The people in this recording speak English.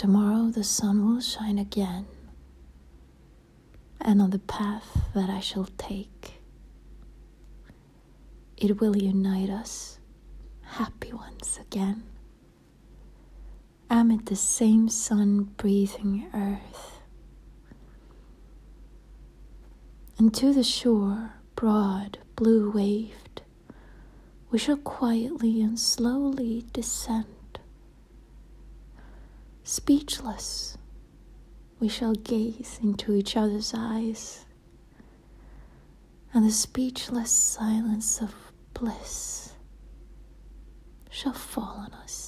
tomorrow the sun will shine again, and on the path that I shall take, it will unite us, happy ones again, amid the same sun breathing earth. And to the shore, broad, blue waved, we shall quietly and slowly descend. Speechless, we shall gaze into each other's eyes, and the speechless silence of bliss shall fall on us.